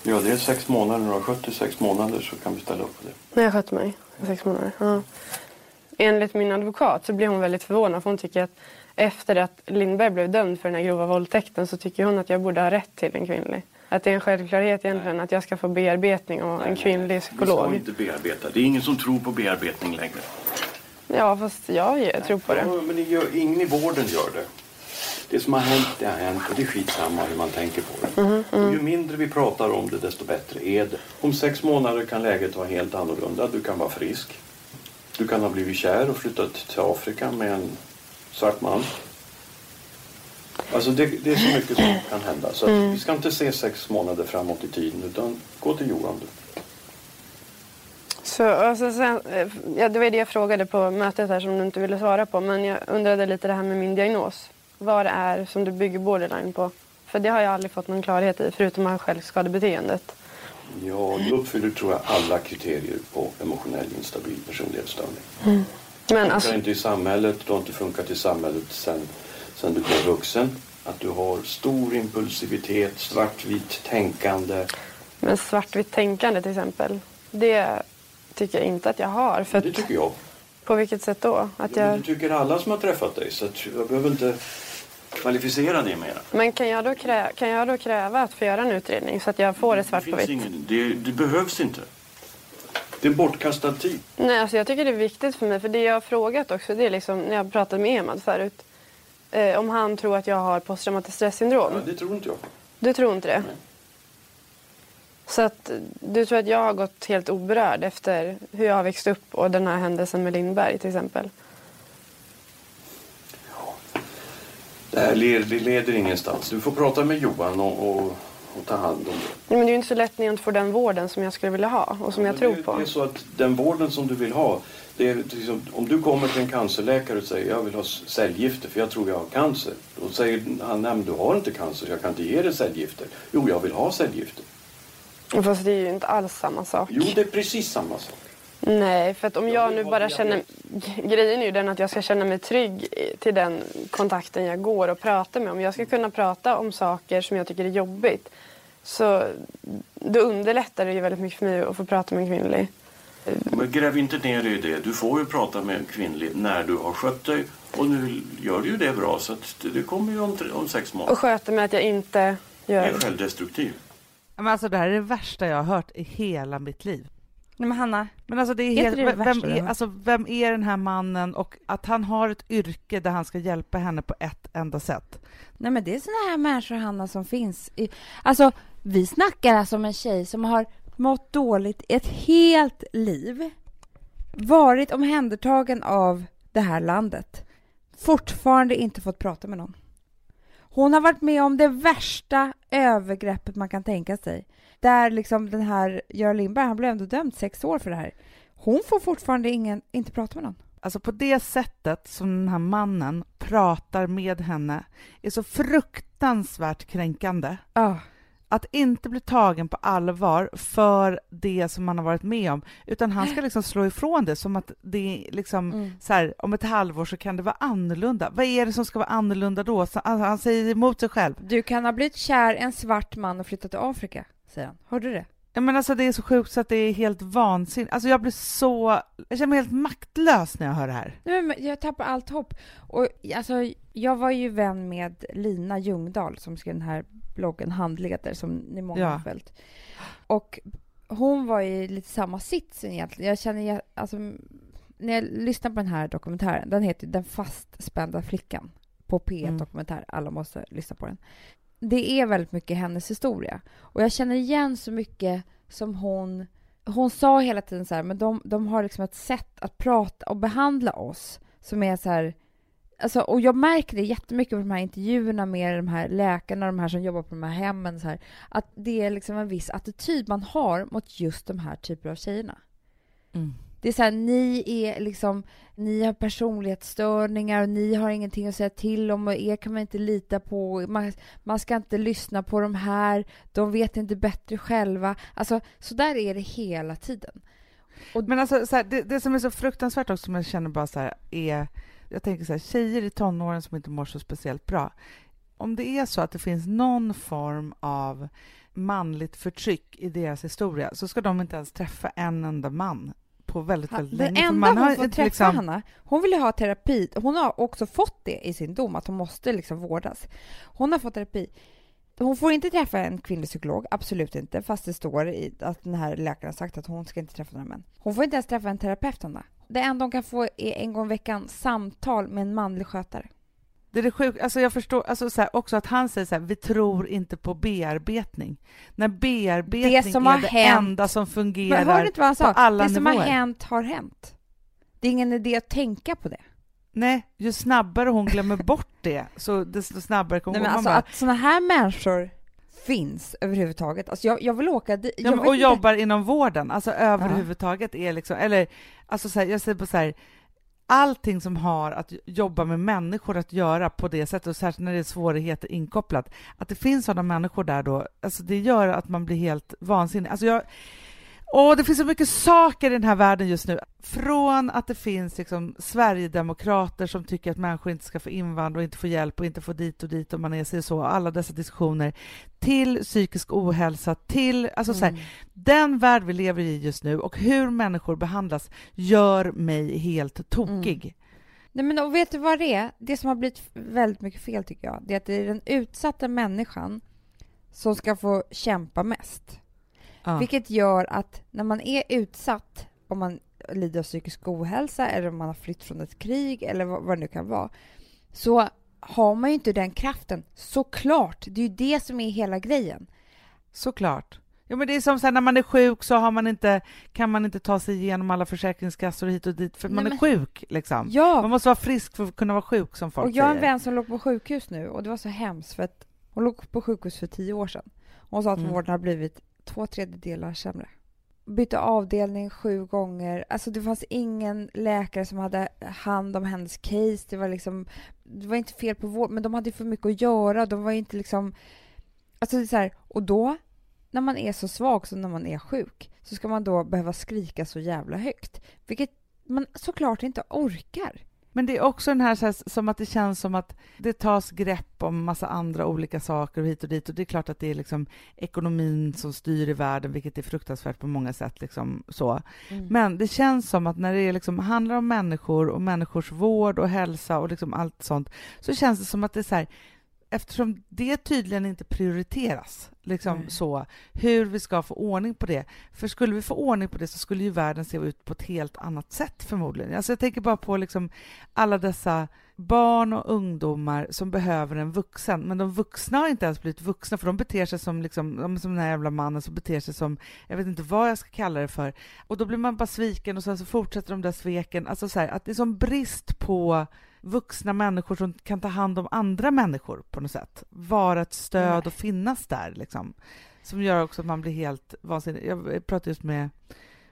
Speaker 4: Ja, det är sex månader. När du har skött i sex månader så kan vi ställa upp på det.
Speaker 3: När jag skötte mig sex månader. Ja. Enligt min advokat så blev hon väldigt förvånad för hon tycker att efter att Lindberg blev dömd för den här grova våldtäkten så tycker hon att jag borde ha rätt till en kvinnlig. Att det är en självklarhet egentligen att jag ska få bearbetning av en kvinnlig
Speaker 4: Vi ska
Speaker 3: psykolog.
Speaker 4: inte bearbeta. Det är ingen som tror på bearbetning längre.
Speaker 3: Ja, fast jag jag tror på det.
Speaker 4: Ja, men det gör, ingen i vården gör det. Det som har hänt, det har hänt och det är skitsamma hur man tänker på det.
Speaker 3: Mhm,
Speaker 4: Och ju mindre vi pratar om det, desto bättre är det. Om sex månader kan läget vara helt annorlunda. Du kan vara frisk. Du kan ha blivit kär och flyttat till Afrika med en svart man. Alltså det, det är så mycket som kan hända. Så
Speaker 3: Mm.
Speaker 4: vi ska inte se sex månader framåt i tiden utan gå till Johan.
Speaker 3: Så, alltså sen, eh, ja, det var det jag frågade på mötet här som du inte ville svara på. Men jag undrade lite det här med min diagnos. Vad det är som du bygger borderline på. För det har jag aldrig fått någon klarhet i förutom här självskadebeteendet.
Speaker 4: Ja, du uppfyller tror jag alla kriterier på emotionell instabil personlighetsstörning.
Speaker 3: Men
Speaker 4: Du funkar
Speaker 3: alltså,
Speaker 4: inte i samhället, du har inte funkat i samhället sen, sen du blev vuxen. Att du har stor impulsivitet, svartvitt tänkande.
Speaker 3: men svartvitt tänkande till exempel. Det tycker jag inte att jag har. För
Speaker 4: Det tycker jag.
Speaker 3: på vilket sätt då? Att
Speaker 4: Ja,
Speaker 3: jag,
Speaker 4: det tycker alla som har träffat dig. Så jag behöver inte kvalificera det mer.
Speaker 3: men kan jag, då krä, kan jag då kräva att få göra en utredning så att jag får det svart
Speaker 4: det,
Speaker 3: på vitt?
Speaker 4: ingen, det, det behövs inte. Det är bortkastad tid.
Speaker 3: Nej, alltså jag tycker det är viktigt för mig. För det jag har frågat också, det är liksom när jag pratade med Emad förut. Eh, om han tror att jag har posttraumatiskt stressyndrom.
Speaker 4: Ja, det tror inte jag.
Speaker 3: Du tror inte det?
Speaker 4: Nej.
Speaker 3: Så att du tror att jag har gått helt oberörd efter hur jag har växt upp och den här händelsen med Lindberg till exempel?
Speaker 4: Det här leder, leder ingenstans. Du får prata med Johan och, och, och ta hand om det.
Speaker 3: Nej, men det är ju inte så lätt när jag inte får den vården som jag skulle vilja ha och som jag
Speaker 4: Men
Speaker 3: tror
Speaker 4: det,
Speaker 3: på.
Speaker 4: Det är så att den vården som du vill ha. Det är liksom, om du kommer till en cancerläkare och säger jag vill ha cellgifter för jag tror jag har cancer. Då säger han nej men du har inte cancer jag kan inte ge dig cellgifter. Jo jag vill ha cellgifter.
Speaker 3: Fast det är ju inte alls samma sak.
Speaker 4: Jo det är precis samma sak.
Speaker 3: Nej, för att om
Speaker 4: Ja,
Speaker 3: jag nu bara
Speaker 4: jag
Speaker 3: känner... Grejen är ju den att jag ska känna mig trygg till den kontakten jag går och pratar med. Om jag ska kunna prata om saker som jag tycker är jobbigt så då underlättar det ju väldigt mycket för mig att få prata med en kvinnlig.
Speaker 4: Men gräv inte ner dig i det. Du får ju prata med en kvinnlig när du har skött dig. Och nu gör du ju det bra så att det- kommer ju om, tre- om sex
Speaker 3: Och
Speaker 4: månader.
Speaker 3: sköta med att jag inte gör...
Speaker 4: är självdestruktiv.
Speaker 1: Men alltså det här är det värsta jag har hört i hela mitt liv.
Speaker 2: Nej, men Hanna,
Speaker 1: Men alltså det är
Speaker 2: Är
Speaker 1: helt,
Speaker 2: det det
Speaker 1: vem, är, alltså vem är den här mannen och att han har ett yrke där han ska hjälpa henne på ett enda sätt.
Speaker 2: nej men det är såna här människor, Hanna, som finns. I, alltså, vi snackar alltså om en tjej som har mått dåligt ett helt liv, varit omhändertagen av det här landet, fortfarande inte fått prata med någon. Hon har varit med om det värsta övergreppet man kan tänka sig. Där liksom den här Göran Lindberg, han blev ändå dömd sex år för det här. Hon får fortfarande ingen, inte prata med någon.
Speaker 1: Alltså på det sättet som den här mannen pratar med henne är så fruktansvärt kränkande.
Speaker 2: Ah.
Speaker 1: Att inte bli tagen på allvar för det som man har varit med om, utan han ska liksom slå ifrån det som att det är liksom
Speaker 2: Mm.
Speaker 1: så här, om ett halvår så kan det vara annorlunda. Vad är det som ska vara annorlunda då? Så, alltså, han säger emot sig själv.
Speaker 2: Du kan ha blivit kär en svart man och flyttat till Afrika, säger han. Hörde du det?
Speaker 1: Ja, men alltså det är så sjukt så att det är helt vansinnigt. Alltså jag blir så, jag känner mig helt maktlös när jag hör det här.
Speaker 2: Nej, men jag tappar allt hopp. Och, alltså, jag var ju vän med Lina Ljungdahl som skrev den här bloggen Handleder som ni många
Speaker 1: Ja.
Speaker 2: har följt. Och hon var i lite samma sits egentligen. Jag känner, alltså, när jag lyssnar på den här dokumentären, den heter Den fastspända flickan på P1
Speaker 1: Mm.
Speaker 2: Dokumentär. Alla måste lyssna på den. Det är väldigt mycket hennes historia. Och jag känner igen så mycket som hon... Hon sa hela tiden så här, men de, de har liksom ett sätt att prata och behandla oss som är så här... Alltså, och jag märker det jättemycket på de här intervjuerna med de här läkarna, de här som jobbar på de här hemmen, så här, att det är liksom en viss attityd man har mot just de här typerna av tjejerna.
Speaker 1: Mm.
Speaker 2: Det är så här, ni är liksom, ni har personlighetsstörningar och ni har ingenting att säga till om och er kan man inte lita på. Man, man ska inte lyssna på de här, de vet inte bättre själva. Alltså, så där är det hela tiden.
Speaker 1: Men alltså, så här, det, det som är så fruktansvärt också, som jag känner bara så här, är... Jag tänker så här, tjejer i tonåren som inte mår så speciellt bra. Om det är så att det finns någon form av manligt förtryck i deras historia så ska de inte ens träffa en enda man på väldigt, väldigt länge. för
Speaker 2: enda
Speaker 1: man
Speaker 2: hon får träffa,
Speaker 1: liksom-
Speaker 2: Hanna, hon vill ju ha terapi. Hon har också fått det i sin dom, att hon måste liksom vårdas. Hon har fått terapi. Hon får inte träffa en kvinnlig psykolog, absolut inte, fast det står i att den här läkaren har sagt att hon ska inte träffa några män. Hon får inte ens träffa en terapeut, Hanna. Det enda hon kan få är en gång i veckan samtal med en manlig skötare.
Speaker 1: Det är det sjuka, alltså jag förstår alltså så här, också att han säger så här, vi tror inte på bearbetning. När bearbetning
Speaker 2: Det som
Speaker 1: är det
Speaker 2: hänt-
Speaker 1: enda som
Speaker 2: Men
Speaker 1: fungerar
Speaker 2: hörde du inte vad han
Speaker 1: på
Speaker 2: sa?
Speaker 1: alla
Speaker 2: Det som
Speaker 1: nivåer.
Speaker 2: har hänt har hänt. Det är ingen idé att tänka på det.
Speaker 1: Nej, ju snabbare hon glömmer bort det, så desto snabbare kommer
Speaker 2: Nej,
Speaker 1: hon
Speaker 2: men alltså
Speaker 1: bara,
Speaker 2: att såna här människor finns överhuvudtaget. Alltså jag, jag vill åka dit.
Speaker 1: ja, men, och
Speaker 2: inte-
Speaker 1: jobbar inom vården, alltså överhuvudtaget är liksom, eller alltså så här, jag säger på så här, allting som har att jobba med människor att göra på det sättet, och särskilt när det är svårigheter inkopplat, att det finns sådana människor där då, alltså det gör att man blir helt vansinnig. Alltså jag, Åh, det finns så mycket saker i den här världen just nu. Från att det finns liksom Sverigedemokrater som tycker att människor inte ska få invandra och inte få hjälp och inte få dit och dit om man är sig så, alla dessa diskussioner, till psykisk ohälsa, till, alltså så här,
Speaker 2: Mm.
Speaker 1: den värld vi lever i just nu och hur människor behandlas gör mig helt tokig.
Speaker 2: Nej, men och vet du vad det är? Det som har blivit väldigt mycket fel tycker jag, det är att det är den utsatta människan som ska få kämpa mest.
Speaker 1: Ja.
Speaker 2: Vilket gör att när man är utsatt, om man lider av psykisk ohälsa eller om man har flytt från ett krig eller vad, vad det nu kan vara, så har man ju inte den kraften. Såklart, det är ju det som är hela grejen.
Speaker 1: Såklart. Ja, men det är som så här, när man är sjuk så har man inte, kan man inte ta sig igenom alla försäkringskassor hit och dit för
Speaker 2: Nej,
Speaker 1: man är
Speaker 2: men-
Speaker 1: sjuk. Liksom. Man
Speaker 2: Ja,
Speaker 1: måste vara frisk för att kunna vara sjuk som folk
Speaker 2: och jag har en vän som låg på sjukhus nu och det var så hemskt för att hon låg på sjukhus för tio år sedan. Hon sa att
Speaker 1: Mm.
Speaker 2: vården har blivit två tredjedelar sämre. Bytte avdelning sju gånger. Alltså det fanns ingen läkare som hade hand om hennes case. Det var liksom, det var inte fel på vård, men de hade för mycket att göra. De var inte liksom, alltså det är så här, och då när man är så svag som när man är sjuk så ska man då behöva skrika så jävla högt, vilket man såklart inte orkar.
Speaker 1: Men det är också den här, så här som att det känns som att det tas grepp om massa andra olika saker och hit och dit och det är klart att det är liksom ekonomin som styr i världen, vilket är fruktansvärt på många sätt. Liksom så. Men det känns som att när det är liksom, handlar om människor och människors vård och hälsa och liksom allt sånt, så känns det som att det är så här, eftersom det tydligen inte prioriteras, liksom
Speaker 2: Nej.
Speaker 1: så, hur vi ska få ordning på det. För skulle vi få ordning på det så skulle ju världen se ut på ett helt annat sätt förmodligen. Alltså jag tänker bara på liksom alla dessa barn och ungdomar som behöver en vuxen, men de vuxna har inte ens blivit vuxna för de beter sig som, liksom, som den här jävla mannen som beter sig som, jag vet inte vad jag ska kalla det för, och då blir man bara sviken och sen så fortsätter de där sveken. Alltså så här, att det är som brist på vuxna människor som kan ta hand om andra människor på något sätt. Vara ett stöd
Speaker 2: Nej.
Speaker 1: och finnas där liksom. Som gör också att man blir helt vansinnig. Jag pratade just med,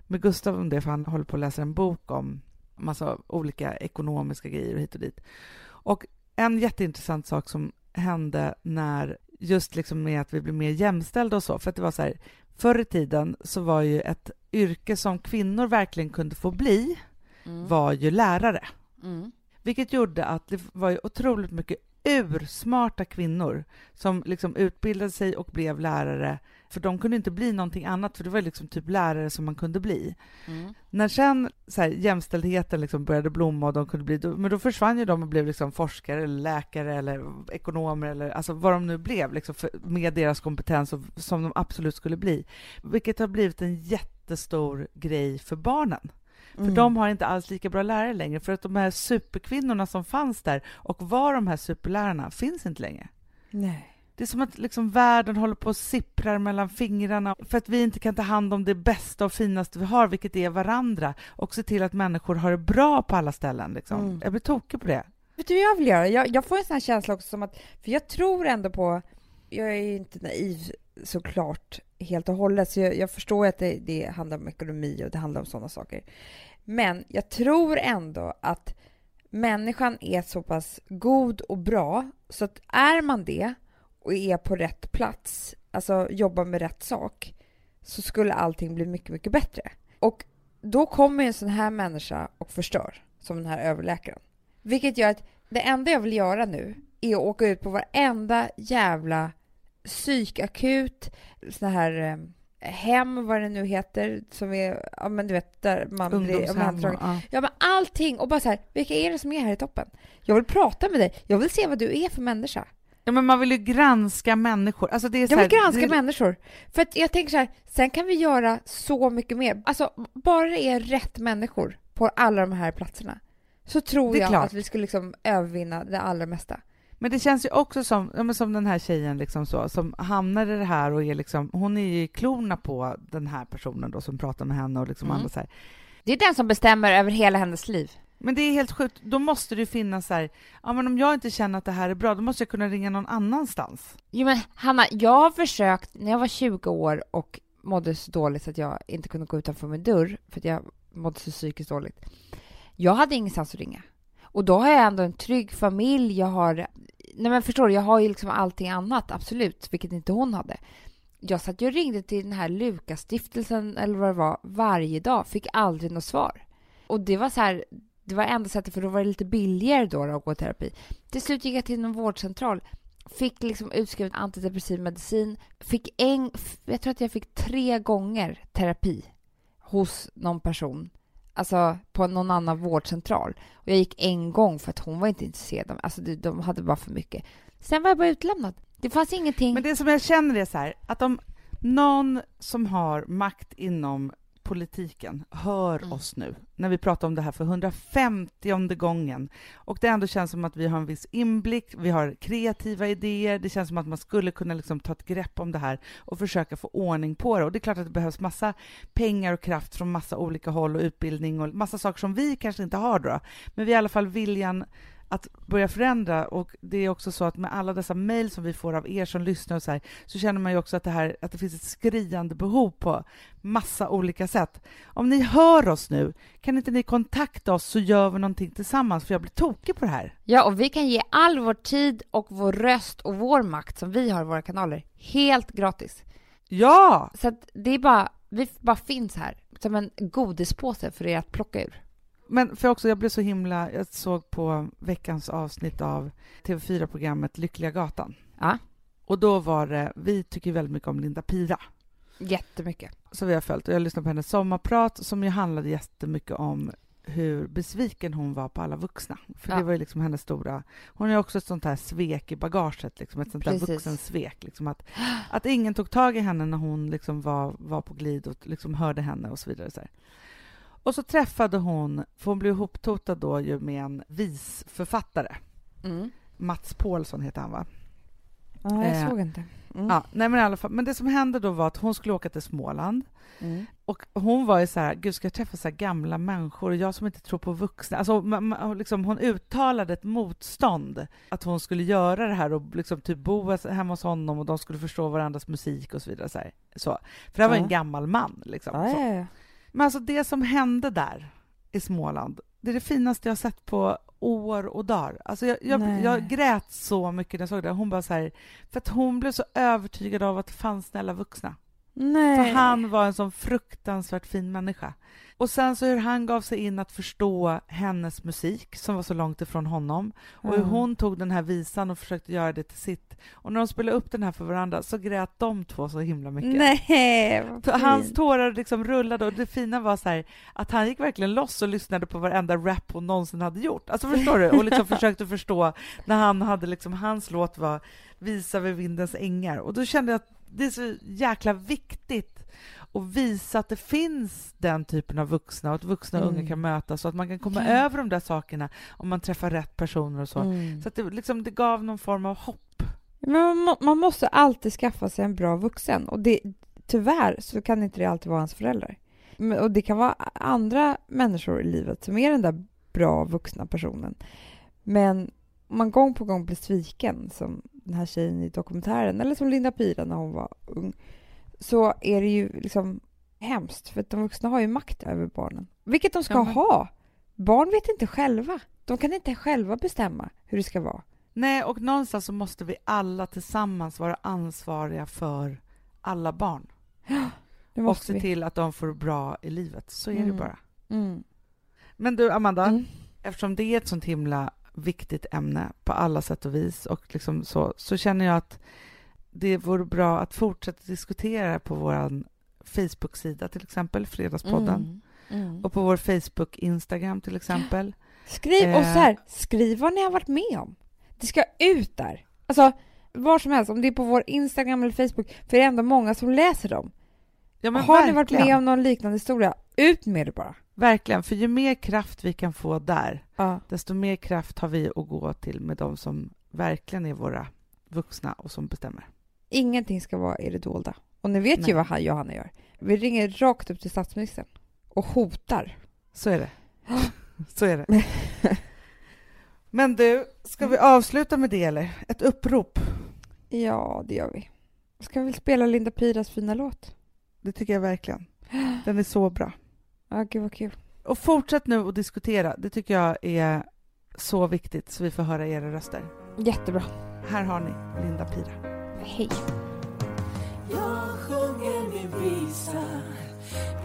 Speaker 1: med Gustav om det, för han håller på att läsa en bok om massa olika ekonomiska grejer och hit och dit. Och en jätteintressant sak som hände när just liksom med att vi blev mer jämställda och så, för att det var så här, förr i tiden så var ju ett yrke som kvinnor verkligen kunde få bli,
Speaker 2: Mm.
Speaker 1: var ju lärare.
Speaker 2: Mm.
Speaker 1: Vilket gjorde att det var ju otroligt mycket ursmarta kvinnor som liksom utbildade sig och blev lärare, för de kunde inte bli någonting annat, för det var liksom typ lärare som man kunde bli.
Speaker 2: Mm.
Speaker 1: När sen så här, jämställdheten liksom började blomma och de kunde bli, då, men då försvann ju de och blev liksom forskare eller läkare eller ekonomer eller alltså vad de nu blev liksom för, med deras kompetens och, som de absolut skulle bli. Vilket har blivit en jättestor grej för barnen. För
Speaker 2: Mm.
Speaker 1: de har inte alls lika bra lärare längre, för att de här superkvinnorna som fanns där och var de här superlärarna finns inte längre.
Speaker 2: Nej.
Speaker 1: Det är som att liksom världen håller på att sipprar mellan fingrarna för att vi inte kan ta hand om det bästa och finaste vi har, vilket är varandra, och se till att människor har det bra på alla ställen. Liksom.
Speaker 2: Mm.
Speaker 1: Jag blir tokig på det.
Speaker 2: Vet du vad jag vill göra? Jag, jag får en sån här känsla också som att, för jag tror ändå på, jag är ju inte naiv såklart helt och hållet, så jag, jag förstår att det, det handlar om ekonomi och det handlar om sådana saker. Men jag tror ändå att människan är så pass god och bra så att är man det och är på rätt plats, alltså jobbar med rätt sak, så skulle allting bli mycket, mycket bättre. Och då kommer en sån här människa och förstör, som den här överläkaren. Vilket gör att det enda jag vill göra nu är att åka ut på varenda jävla psykakut, sån här eh, hem, vad det nu heter, som är, ja men du vet, där man blir omhändertagen.
Speaker 1: ja.
Speaker 2: Ja, men allting och bara så här, vilka är det som är här i toppen? Jag vill prata med dig, jag vill se vad du är för människa.
Speaker 1: Ja, men man vill ju granska människor. Alltså det är så
Speaker 2: Jag vill
Speaker 1: här,
Speaker 2: granska
Speaker 1: det,
Speaker 2: människor. För att jag tänker så här, sen kan vi göra så mycket mer. Alltså, bara det är rätt människor på alla de här platserna så tror jag
Speaker 1: klart.
Speaker 2: att vi skulle liksom övervinna det allra mesta.
Speaker 1: Men det känns ju också som, ja, som den här tjejen liksom så, som hamnar i det här och är liksom, hon är ju klorna på den här personen då som pratar med henne och liksom
Speaker 2: Mm.
Speaker 1: så här.
Speaker 2: Det är den som bestämmer över hela hennes liv.
Speaker 1: Men det är helt sjukt, då måste det ju finnas så här, ja men om jag inte känner att det här är bra, då måste jag kunna ringa någon annanstans.
Speaker 2: Jo men Hanna, jag har försökt när jag var 20 år och mådde så dåligt att jag inte kunde gå utanför min dörr för att jag mådde så psykiskt dåligt. Jag hade ingenstans att ringa. Och då har jag ändå en trygg familj, jag har... Nej men förstår du, jag har ju liksom allting annat, absolut, vilket inte hon hade. Jag satt ju och ringde till den här Lukasstiftelsen eller vad det var varje dag, fick aldrig något svar. Och det var så här, det var enda sättet för då var det lite billigare då att gå i terapi. Till slut gick jag till någon vårdcentral fick liksom utskrivet antidepressiv medicin. Fick en, jag tror att jag fick tre gånger terapi hos någon person. Alltså på någon annan vårdcentral. Och jag gick en gång för att hon var inte intresserad. av- Alltså de hade bara för mycket. Sen var jag bara utlämnad. Det fanns ingenting.
Speaker 1: Men det som jag känner är så här, att om någon som har makt inom politiken hör
Speaker 2: Mm.
Speaker 1: oss nu, när vi pratar om det här för 150 gången, och det ändå känns som att vi har en viss inblick, vi har kreativa idéer, det känns som att man skulle kunna liksom ta ett grepp om det här och försöka få ordning på det. Och det är klart att det behövs massa pengar och kraft från massa olika håll och utbildning och massa saker som vi kanske inte har då, men vi har i alla fall viljan att börja förändra och det är också så att med alla dessa mejl som vi får av er som lyssnar och så här, så känner man ju också att det här att det finns ett skriande behov på massa olika sätt. Om ni hör oss nu, kan inte ni kontakta oss så gör vi någonting tillsammans för jag blir tokig på det här.
Speaker 2: Ja, och vi kan ge all vår tid och vår röst och vår makt som vi har i våra kanaler helt gratis.
Speaker 1: Ja!
Speaker 2: Så att det är bara, vi bara finns här som en godispåse för er att plocka ur.
Speaker 1: Men för också, jag blev så himla, jag såg på veckans avsnitt av TV4-programmet Lyckliga Gatan.
Speaker 2: Ja.
Speaker 1: Och då var det, vi tycker väldigt mycket om Linda Pira.
Speaker 2: Jättemycket.
Speaker 1: som vi har följt och jag lyssnade på hennes sommarprat som ju handlade jättemycket om hur besviken hon var på alla vuxna. För
Speaker 2: Ja.
Speaker 1: det var ju liksom hennes stora... Hon har också ett sånt här svek i bagaget, liksom ett sånt där
Speaker 2: Precis.
Speaker 1: vuxensvek. Liksom att, att ingen tog tag i henne när hon liksom var, var på glid och liksom hörde henne och så vidare. Så här. Och så träffade hon, för hon blev ihoptotad då ju med en visförfattare.
Speaker 2: Mm.
Speaker 1: Mats Paulsson heter han va?
Speaker 2: Ja, jag
Speaker 1: Eh,
Speaker 2: såg inte. Mm.
Speaker 1: Ja, nej men i alla fall. Men det som hände då var att hon skulle åka till Småland
Speaker 2: Mm.
Speaker 1: och hon var ju så här, gud ska jag träffa så här gamla människor och jag som inte tror på vuxna. Alltså, ma- ma- liksom, hon uttalade ett motstånd att hon skulle göra det här och liksom typ bo hemma hos honom och de skulle förstå varandras musik och så vidare. Så. Här. så. För det här var ju en
Speaker 2: Ja.
Speaker 1: gammal man. Liksom,
Speaker 2: Ja,
Speaker 1: så.
Speaker 2: ja, ja.
Speaker 1: Men alltså det som hände där i Småland, det är det finaste jag har sett på år och dagar. Alltså jag, jag, jag grät så mycket när jag såg det. Hon bara så här, för att hon blev så övertygad av att det fanns snälla vuxna.
Speaker 2: Nej.
Speaker 1: För han var en sån fruktansvärt fin människa. Och sen så hur han gav sig in att förstå hennes musik som var så långt ifrån honom och hur
Speaker 2: Mm.
Speaker 1: hon tog den här visan och försökte göra det till sitt. Och när de spelade upp den här för varandra så grät de två så himla mycket.
Speaker 2: Nej,
Speaker 1: Hans tårar liksom rullade och det fina var så här, att han gick verkligen loss och lyssnade på varenda rap hon någonsin hade gjort. Alltså förstår du? Och liksom försökte förstå när han hade liksom, hans låt var Visa vid vindens ängar. Och då kände jag att det är så jäkla viktigt att visa att det finns den typen av vuxna och att vuxna och
Speaker 2: Mm.
Speaker 1: unga kan mötas och att man kan komma
Speaker 2: Ja.
Speaker 1: över de där sakerna om man träffar rätt personer och så.
Speaker 2: Mm.
Speaker 1: Så att det, liksom, det gav någon form av hopp.
Speaker 2: Men man, må, man måste alltid skaffa sig en bra vuxen och det, tyvärr så kan inte det alltid vara ens föräldrar. Och det kan vara andra människor i livet som är den där bra vuxna personen. Men om man gång på gång blir sviken, som den här tjejen i dokumentären, eller som Linda Pira när hon var ung, så är det ju liksom hemskt, för de vuxna har ju makt över barnen. Vilket de ska
Speaker 1: Ja, men-
Speaker 2: ha. Barn vet inte själva. De kan inte själva bestämma hur det ska vara.
Speaker 1: Nej, och någonstans så måste vi alla tillsammans vara ansvariga för alla barn.
Speaker 2: Det
Speaker 1: och se
Speaker 2: vi.
Speaker 1: till att de får bra i livet. Så är det
Speaker 2: Mm.
Speaker 1: bara.
Speaker 2: Mm.
Speaker 1: Men du, Amanda,
Speaker 2: Mm.
Speaker 1: eftersom det är ett sånt himla viktigt ämne på alla sätt och vis och liksom så, så känner jag att det vore bra att fortsätta diskutera på vår Facebook-sida till exempel, Fredagspodden,
Speaker 2: Mm. Mm.
Speaker 1: och på vår Facebook-Instagram till exempel.
Speaker 2: Skriv, och
Speaker 1: Eh.
Speaker 2: så här, skriv vad ni har varit med om. Det ska ut där. Alltså, var som helst, om det är på vår Instagram eller Facebook, för det är ändå många som läser dem.
Speaker 1: Ja,
Speaker 2: har ni varit
Speaker 1: verkligen.
Speaker 2: med om någon liknande historia, ut med det bara.
Speaker 1: Verkligen, för ju mer kraft vi kan få där,
Speaker 2: Ja.
Speaker 1: desto mer kraft har vi att gå till med de som verkligen är våra vuxna och som bestämmer.
Speaker 2: Ingenting ska vara i det dolda. Och ni vet
Speaker 1: Nej.
Speaker 2: ju vad han- Johanna gör. Vi ringer rakt upp till statsministern och hotar.
Speaker 1: Så är det. Så är det. Men du, ska vi avsluta med det eller? Ett upprop?
Speaker 2: Ja, det gör vi. Ska vi spela Linda Piras fina låt?
Speaker 1: Det tycker jag verkligen. Den är så bra.
Speaker 2: Ja, gud vad kul.
Speaker 1: Och fortsätt nu att diskutera. Det tycker jag är så viktigt så vi får höra era röster.
Speaker 2: Jättebra.
Speaker 1: Här har ni Linda Pira.
Speaker 2: Hej.
Speaker 5: Jag sjunger min visa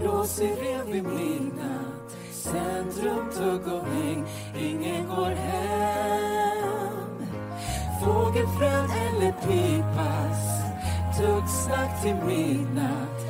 Speaker 5: Blåser rev vid midnatt Centrum, tugg och häng Ingen går hem Fågelfrön eller pipas Tuggsnack till midnatt